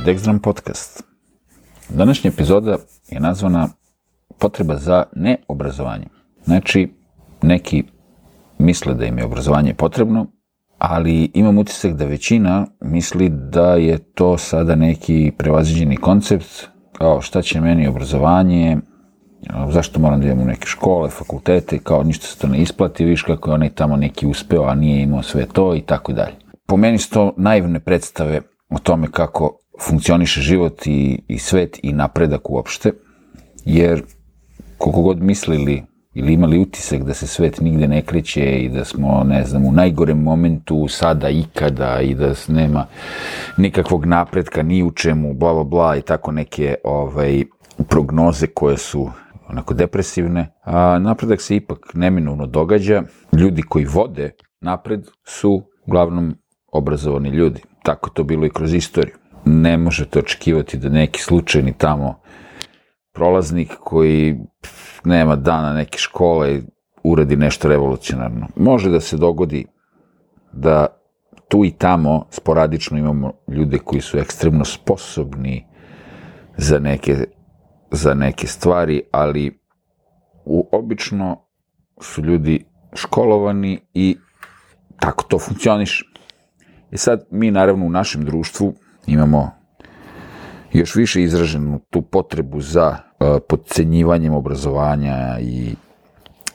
Je Dexdram Podcast. Današnja epizoda je nazvana Potreba za neobrazovanje. Znači, neki misle da im je obrazovanje potrebno, ali imam utisak da većina misli da je to sada neki prevaziđeni koncept, kao šta će meni obrazovanje, zašto moram da idem u neke škole, fakultete, kao ništa se to ne isplati, viš kako je onaj tamo neki uspeo, a nije imao sve to i tako dalje. Po meni su to naivne predstave o tome kako funkcioniše život i, i svet i napredak uopšte, jer koliko god mislili ili imali utisak da se svet nigde ne kreće i da smo, ne znam, u najgorem momentu sada, ikada i da nema nikakvog napretka ni u čemu, bla, bla, bla i tako neke ovaj, prognoze koje su onako depresivne, a napredak se ipak neminovno događa. Ljudi koji vode napred su uglavnom obrazovani ljudi. Tako to bilo i kroz istoriju. Ne možete očekivati da neki slučajni tamo prolaznik koji nema dana neke škole uradi nešto revolucionarno. Može da se dogodi da tu i tamo sporadično imamo ljude koji su ekstremno sposobni za neke, za neke stvari, ali u, obično su ljudi školovani i tako to funkcioniše. I sad mi naravno u našem društvu imamo još više izraženu tu potrebu za uh, podcenjivanjem obrazovanja i,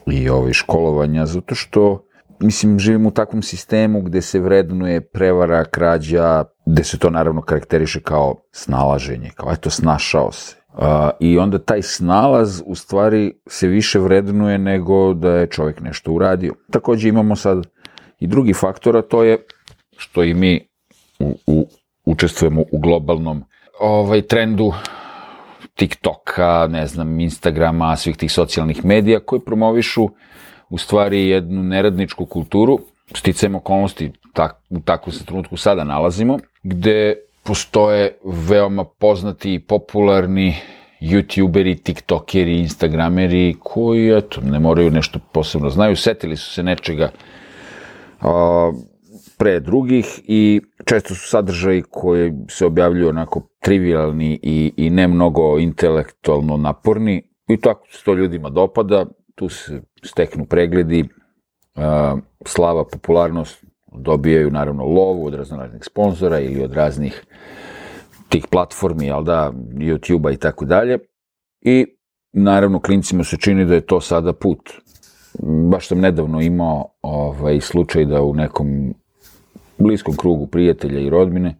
i ovaj, školovanja, zato što mislim, živimo u takvom sistemu gde se vrednuje prevara, krađa, gde se to naravno karakteriše kao snalaženje, kao eto, snašao se. Uh, I onda taj snalaz u stvari se više vrednuje nego da je čovjek nešto uradio. Takođe imamo sad i drugi faktor, a to je što i mi učestvujemo u globalnom ovaj, trendu TikToka, ne znam, Instagrama, svih tih socijalnih medija koji promovišu u stvari jednu neradničku kulturu, sticajem okolnosti, tak, u takvom se trenutku sada nalazimo, gde postoje veoma poznati i popularni youtuberi, tiktokeri, instagrameri koji, eto, ne moraju nešto posebno. Znaju, setili su se nečega pre drugih i često su sadržaji koji se objavljuju onako trivialni i, i ne mnogo intelektualno naporni i tako se to ljudima dopada, tu se steknu pregledi, slava, popularnost, dobijaju naravno lovu od raznoraznih sponzora ili od raznih tih platformi, jel da, YouTube-a i tako dalje. I naravno klincima se čini da je to sada put. Baš sam nedavno imao ovaj, slučaj da u nekom bliskom krugu prijatelja i rodbine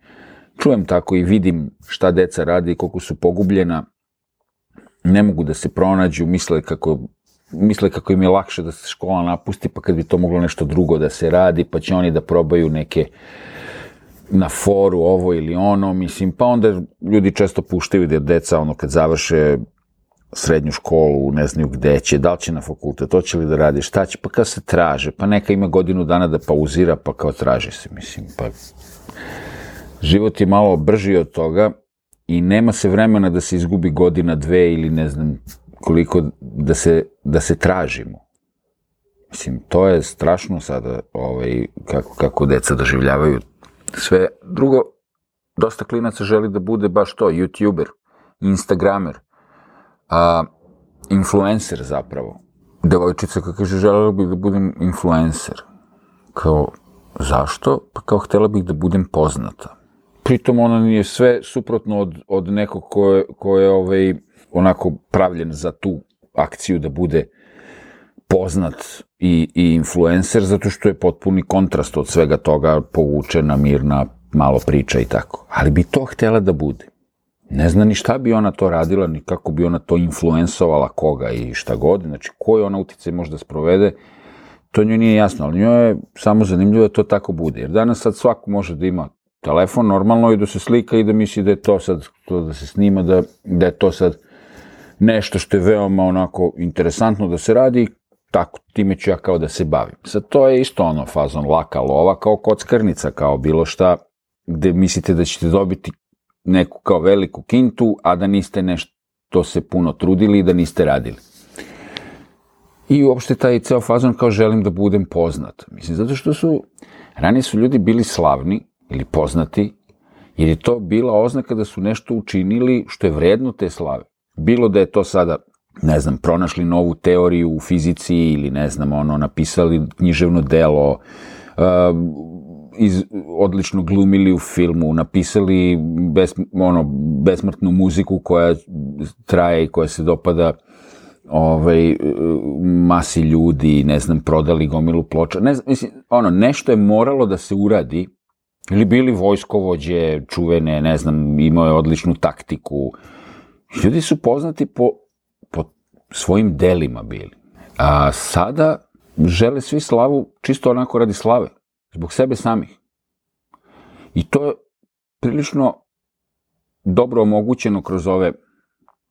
čujem tako i vidim šta deca radi i koliko su pogubljena, ne mogu da se pronađu, misle kako misle kako im je lakše da se škola napusti, pa kad bi to moglo nešto drugo da se radi, pa će oni da probaju neke na foru ovo ili ono, mislim, pa onda ljudi često puštaju da deca, ono, kad završe srednju školu, ne znaju gde će, da li će na fakultet, to će li da radi, šta će, pa kad se traže, pa neka ima godinu dana da pauzira, pa kao traži se, mislim, pa život je malo brži od toga i nema se vremena da se izgubi godina, dve ili ne znam koliko da se, da se tražimo. Mislim, to je strašno sada ovaj, kako, kako deca doživljavaju sve. Drugo, dosta klinaca želi da bude baš to, youtuber, instagramer, a, influencer zapravo. Devojčica koja kaže, želela bih da budem influencer. Kao, zašto? Pa kao, htela bih da budem poznata. Pritom ona nije sve suprotno od, od nekog ko je, ko je ovaj, onako pravljen za tu akciju da bude poznat i, i influencer, zato što je potpuni kontrast od svega toga, povučena, mirna, malo priča i tako. Ali bi to htela da bude. Ne zna ni šta bi ona to radila, ni kako bi ona to influensovala koga i šta god. Znači, koji ona uticaj može da sprovede, to njoj nije jasno, ali njoj je samo zanimljivo da to tako bude. Jer danas sad svako može da ima telefon normalno i da se slika i da misli da je to sad, to da se snima, da, da je to sad nešto što je veoma onako interesantno da se radi, tako, time ću ja kao da se bavim. Sad to je isto ono fazon laka lova, kao kockarnica, kao bilo šta, gde mislite da ćete dobiti neku kao veliku kintu, a da niste nešto se puno trudili i da niste radili. I uopšte taj ceo fazon kao želim da budem poznat. Mislim, zato što su, ranije su ljudi bili slavni ili poznati Jer je to bila oznaka da su nešto učinili što je vredno te slave. Bilo da je to sada, ne znam, pronašli novu teoriju u fizici ili ne znam, ono, napisali književno delo, iz, odlično glumili u filmu, napisali bes, ono, besmrtnu muziku koja traje i koja se dopada ovaj, masi ljudi, ne znam, prodali gomilu ploča. Ne znam, mislim, ono, nešto je moralo da se uradi, ili bili vojskovođe, čuvene, ne znam, imao je odličnu taktiku. Ljudi su poznati po, po svojim delima bili. A sada žele svi slavu čisto onako radi slave, zbog sebe samih. I to je prilično dobro omogućeno kroz ove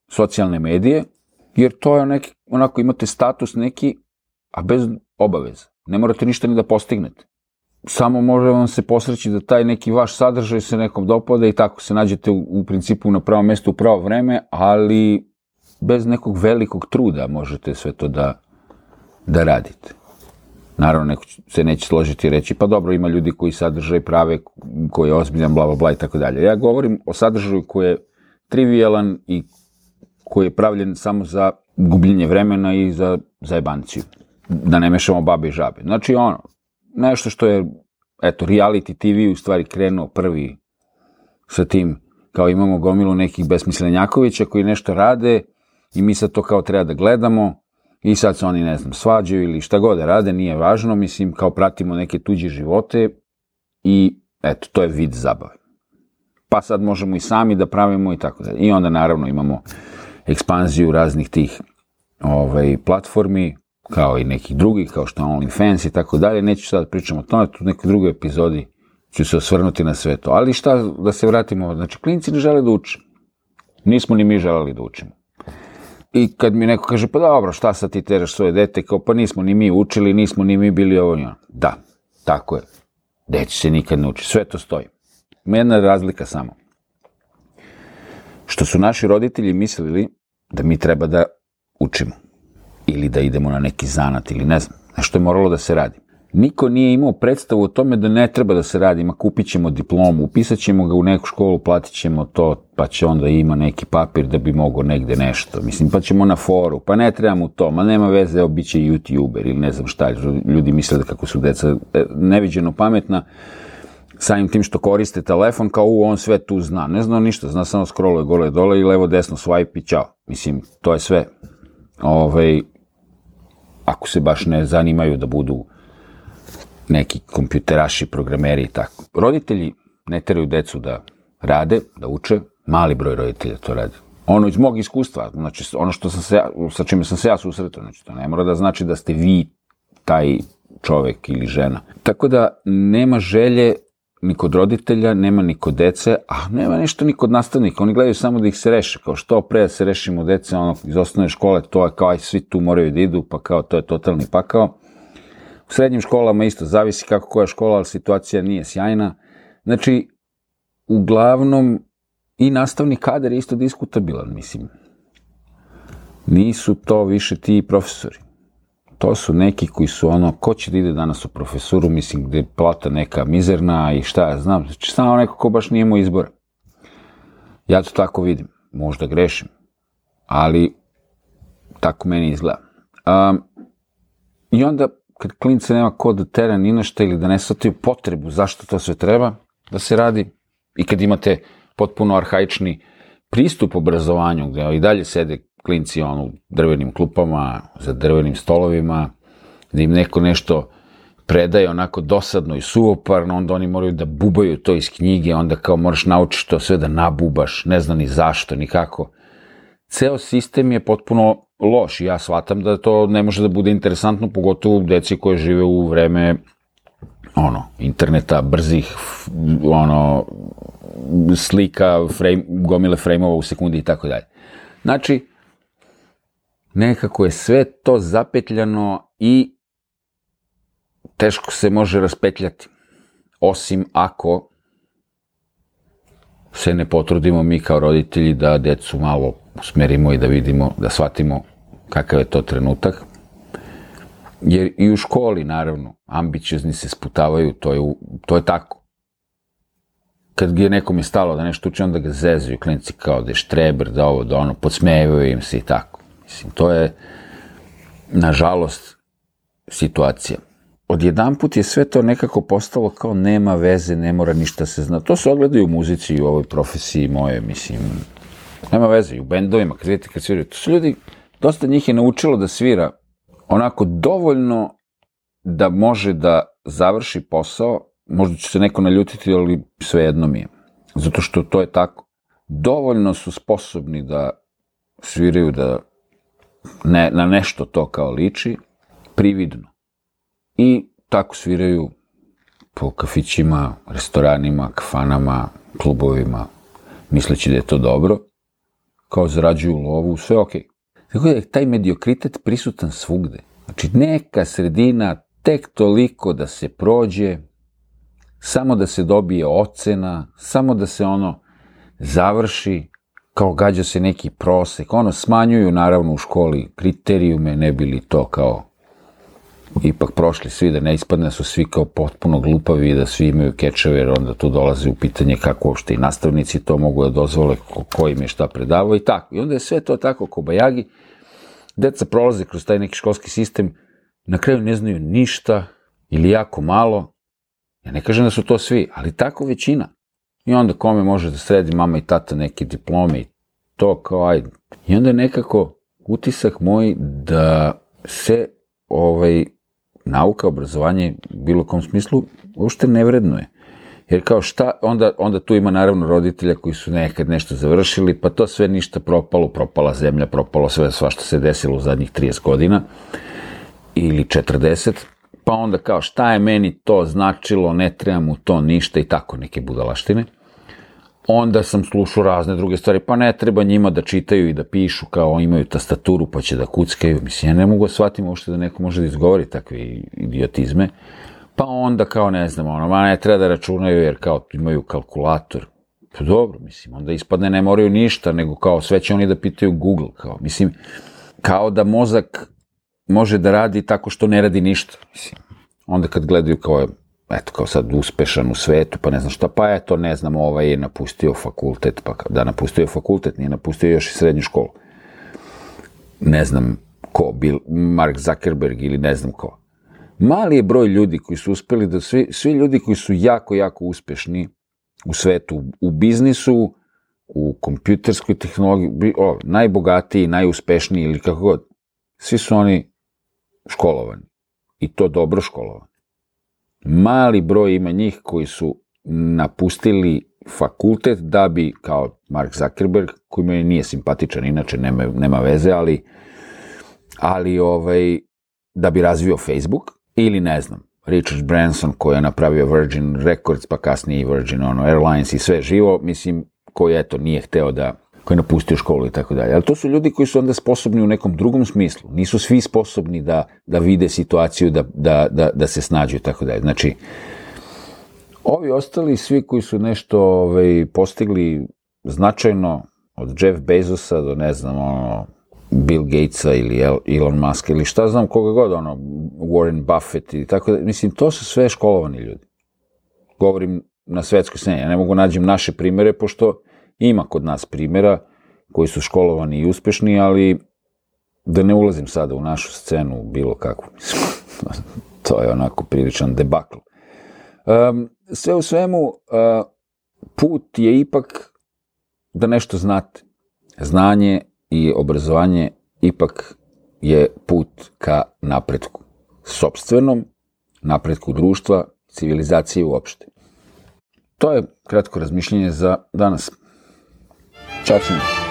socijalne medije, jer to je neki, onako imate status neki, a bez obaveza. Ne morate ništa ni da postignete. Samo može vam se posreći da taj neki vaš sadržaj se nekom dopada i tako se nađete u, u principu na pravo mesto u pravo vreme, ali bez nekog velikog truda možete sve to da, da radite. Naravno, neko se neće složiti i reći, pa dobro, ima ljudi koji sadržaj prave, koji je ozbiljan, bla, bla, bla i tako dalje. Ja govorim o sadržaju koji je trivialan i koji je pravljen samo za gubljenje vremena i za zajebanciju. Da ne mešamo babe i žabe. Znači, ono, nešto što je, eto, reality TV u stvari krenuo prvi sa tim, kao imamo gomilu nekih besmislenjakovića koji nešto rade i mi sad to kao treba da gledamo i sad se oni, ne znam, svađaju ili šta god da rade, nije važno, mislim, kao pratimo neke tuđe živote i eto, to je vid zabave. Pa sad možemo i sami da pravimo i tako dalje. I onda naravno imamo ekspanziju raznih tih ovaj, platformi, kao i nekih drugih, kao što je OnlyFans i tako dalje. Neću sad da pričam o tome, tu nekoj drugoj epizodi ću se osvrnuti na sve to. Ali šta, da se vratimo, znači, klinci ne žele da uče. Nismo ni mi želeli da učimo. I kad mi neko kaže, pa dobro, šta sad ti teraš svoje dete, kao pa nismo ni mi učili, nismo ni mi bili ovo njo. Da, tako je. Deći se nikad ne uči, sve to stoji. Ima jedna razlika samo. Što su naši roditelji mislili da mi treba da učimo. Ili da idemo na neki zanat, ili ne znam. Nešto je moralo da se radi. Niko nije imao predstavu o tome da ne treba da se radi, ma kupit ćemo diplomu, upisat ćemo ga u neku školu, platit ćemo to, pa će onda ima neki papir da bi mogo negde nešto. Mislim, pa ćemo na foru, pa ne trebamo to, ma nema veze, evo, bit će youtuber ili ne znam šta, ljudi misle da kako su deca e, neviđeno pametna, samim tim što koriste telefon, kao u, on sve tu zna. Ne zna ništa, zna samo scrolluje gole dole i levo desno swipe i čao. Mislim, to je sve. Ove, ovaj, ako se baš ne zanimaju da budu neki kompjuteraši, programeri i tako. Roditelji ne teraju decu da rade, da uče, mali broj roditelja to radi. Ono iz mog iskustva, znači ono što sam se, sa čime sam se ja susretao, znači to ne mora da znači da ste vi taj čovek ili žena. Tako da nema želje ni kod roditelja, nema ni kod dece, a nema ništa ni kod nastavnika. Oni gledaju samo da ih se reše, kao što pre da se rešimo dece ono, iz osnovne škole, to je kao aj svi tu moraju da idu, pa kao to je totalni pakao. U srednjim školama isto zavisi kako koja škola, ali situacija nije sjajna. Znači, uglavnom, i nastavni kader je isto diskutabilan, mislim. Nisu to više ti profesori. To su neki koji su ono, ko će da ide danas u profesuru, mislim, gde je plata neka mizerna i šta ja znam, znači samo neko ko baš nije imao izbora. Ja to tako vidim, možda grešim, ali tako meni izgleda. Um, I onda kad klince nema ko da tera ni našta ili da ne shvataju potrebu zašto to sve treba da se radi i kad imate potpuno arhaični pristup obrazovanju gde i dalje sede klinci ono, u drvenim klupama, za drvenim stolovima, da im neko nešto predaje onako dosadno i suvoparno, onda oni moraju da bubaju to iz knjige, onda kao moraš naučiti to sve da nabubaš, ne zna ni zašto, ni kako. Ceo sistem je potpuno loš. Ja shvatam da to ne može da bude interesantno, pogotovo deci koje žive u vreme ono, interneta, brzih, ono, slika, frame, gomile frejmova u sekundi i tako dalje. Znači, nekako je sve to zapetljano i teško se može raspetljati. Osim ako se ne potrudimo mi kao roditelji da decu malo usmerimo i da vidimo, da shvatimo kakav je to trenutak. Jer i u školi, naravno, ambiciozni se sputavaju, to je, to je tako. kad je nekom je stalo da nešto uči, onda ga zezuju klinici kao da je štreber, da ovo, da ono, podsmevaju im se i tako. Mislim, to je, nažalost, situacija. Odjedanput je sve to nekako postalo kao nema veze, ne mora ništa se zna. To se ogleda i u muzici i u ovoj profesiji moje, mislim, nema veze, i u bendovima, kad vidite kad sviraju. To su ljudi, dosta njih je naučilo da svira onako dovoljno da može da završi posao, možda će se neko naljutiti, ali svejedno mi je. Zato što to je tako. Dovoljno su sposobni da sviraju da ne, na nešto to kao liči, prividno. I tako sviraju po kafićima, restoranima, kafanama, klubovima, misleći da je to dobro, kao zarađuju lovu, sve. Okay. Tako da je taj mediokritet prisutan svugde. Znači, neka sredina tek toliko da se prođe, samo da se dobije ocena, samo da se ono završi, kao gađa se neki prosek, ono smanjuju naravno u školi kriterijume, ne bili to kao ipak prošli svi, da ne ispadne da su svi kao potpuno glupavi i da svi imaju kečeve, jer onda tu dolazi u pitanje kako uopšte i nastavnici to mogu da dozvole, ko, ko im je šta predavao i tako. I onda je sve to tako ko bajagi, deca prolaze kroz taj neki školski sistem, na kraju ne znaju ništa ili jako malo. Ja ne kažem da su to svi, ali tako većina. I onda kome može da sredi mama i tata neke diplome i to kao ajde. I onda je nekako utisak moj da se ovaj, nauka, obrazovanje, u bilo kom smislu, uopšte ne vrednuje. Jer kao šta, onda, onda tu ima naravno roditelja koji su nekad nešto završili, pa to sve ništa propalo, propala zemlja, propalo sve sva što se desilo u zadnjih 30 godina ili 40, pa onda kao šta je meni to značilo, ne treba mu to ništa i tako neke budalaštine. Onda sam slušao razne druge stvari, pa ne treba njima da čitaju i da pišu kao imaju tastaturu pa će da kuckaju. Mislim, ja ne mogu da shvatim uopšte da neko može da izgovori takve idiotizme. Pa onda kao ne znam, ono, ma ne treba da računaju jer kao imaju kalkulator. Pa dobro, mislim, onda ispadne ne moraju ništa, nego kao sve će oni da pitaju Google, kao, mislim, kao da mozak može da radi tako što ne radi ništa, mislim. Onda kad gledaju kao, eto, kao sad uspešan u svetu, pa ne znam šta, pa eto, ne znam, ovaj je napustio fakultet, pa da napustio fakultet, nije napustio još i srednju školu. Ne znam ko, Bill, Mark Zuckerberg ili ne znam ko mali je broj ljudi koji su uspeli da svi, svi ljudi koji su jako, jako uspešni u svetu, u biznisu, u kompjuterskoj tehnologiji, o, najbogatiji, najuspešniji ili kako god, svi su oni školovani. I to dobro školovani. Mali broj ima njih koji su napustili fakultet da bi, kao Mark Zuckerberg, koji meni nije simpatičan, inače nema, nema veze, ali, ali ovaj, da bi razvio Facebook, ili ne znam, Richard Branson koji je napravio Virgin Records, pa kasnije i Virgin ono, Airlines i sve živo, mislim, koji eto nije hteo da koji je napustio školu i tako dalje. Ali to su ljudi koji su onda sposobni u nekom drugom smislu. Nisu svi sposobni da, da vide situaciju, da, da, da, da se snađu i tako dalje. Znači, ovi ostali, svi koji su nešto ovaj, postigli značajno, od Jeff Bezosa do, ne znam, ono, Bill Gatesa ili Elon Musk ili šta znam koga god, ono, Warren Buffett i tako da, mislim, to su sve školovani ljudi. Govorim na svetskoj sceni, ja ne mogu nađem naše primere, pošto ima kod nas primera koji su školovani i uspešni, ali da ne ulazim sada u našu scenu bilo kakvu, mislim, to je onako priličan debakl. Um, sve u svemu, uh, put je ipak da nešto znate. Znanje i obrazovanje ipak je put ka napretku. Sobstvenom, napretku društva, civilizacije uopšte. To je kratko razmišljenje za danas. 下去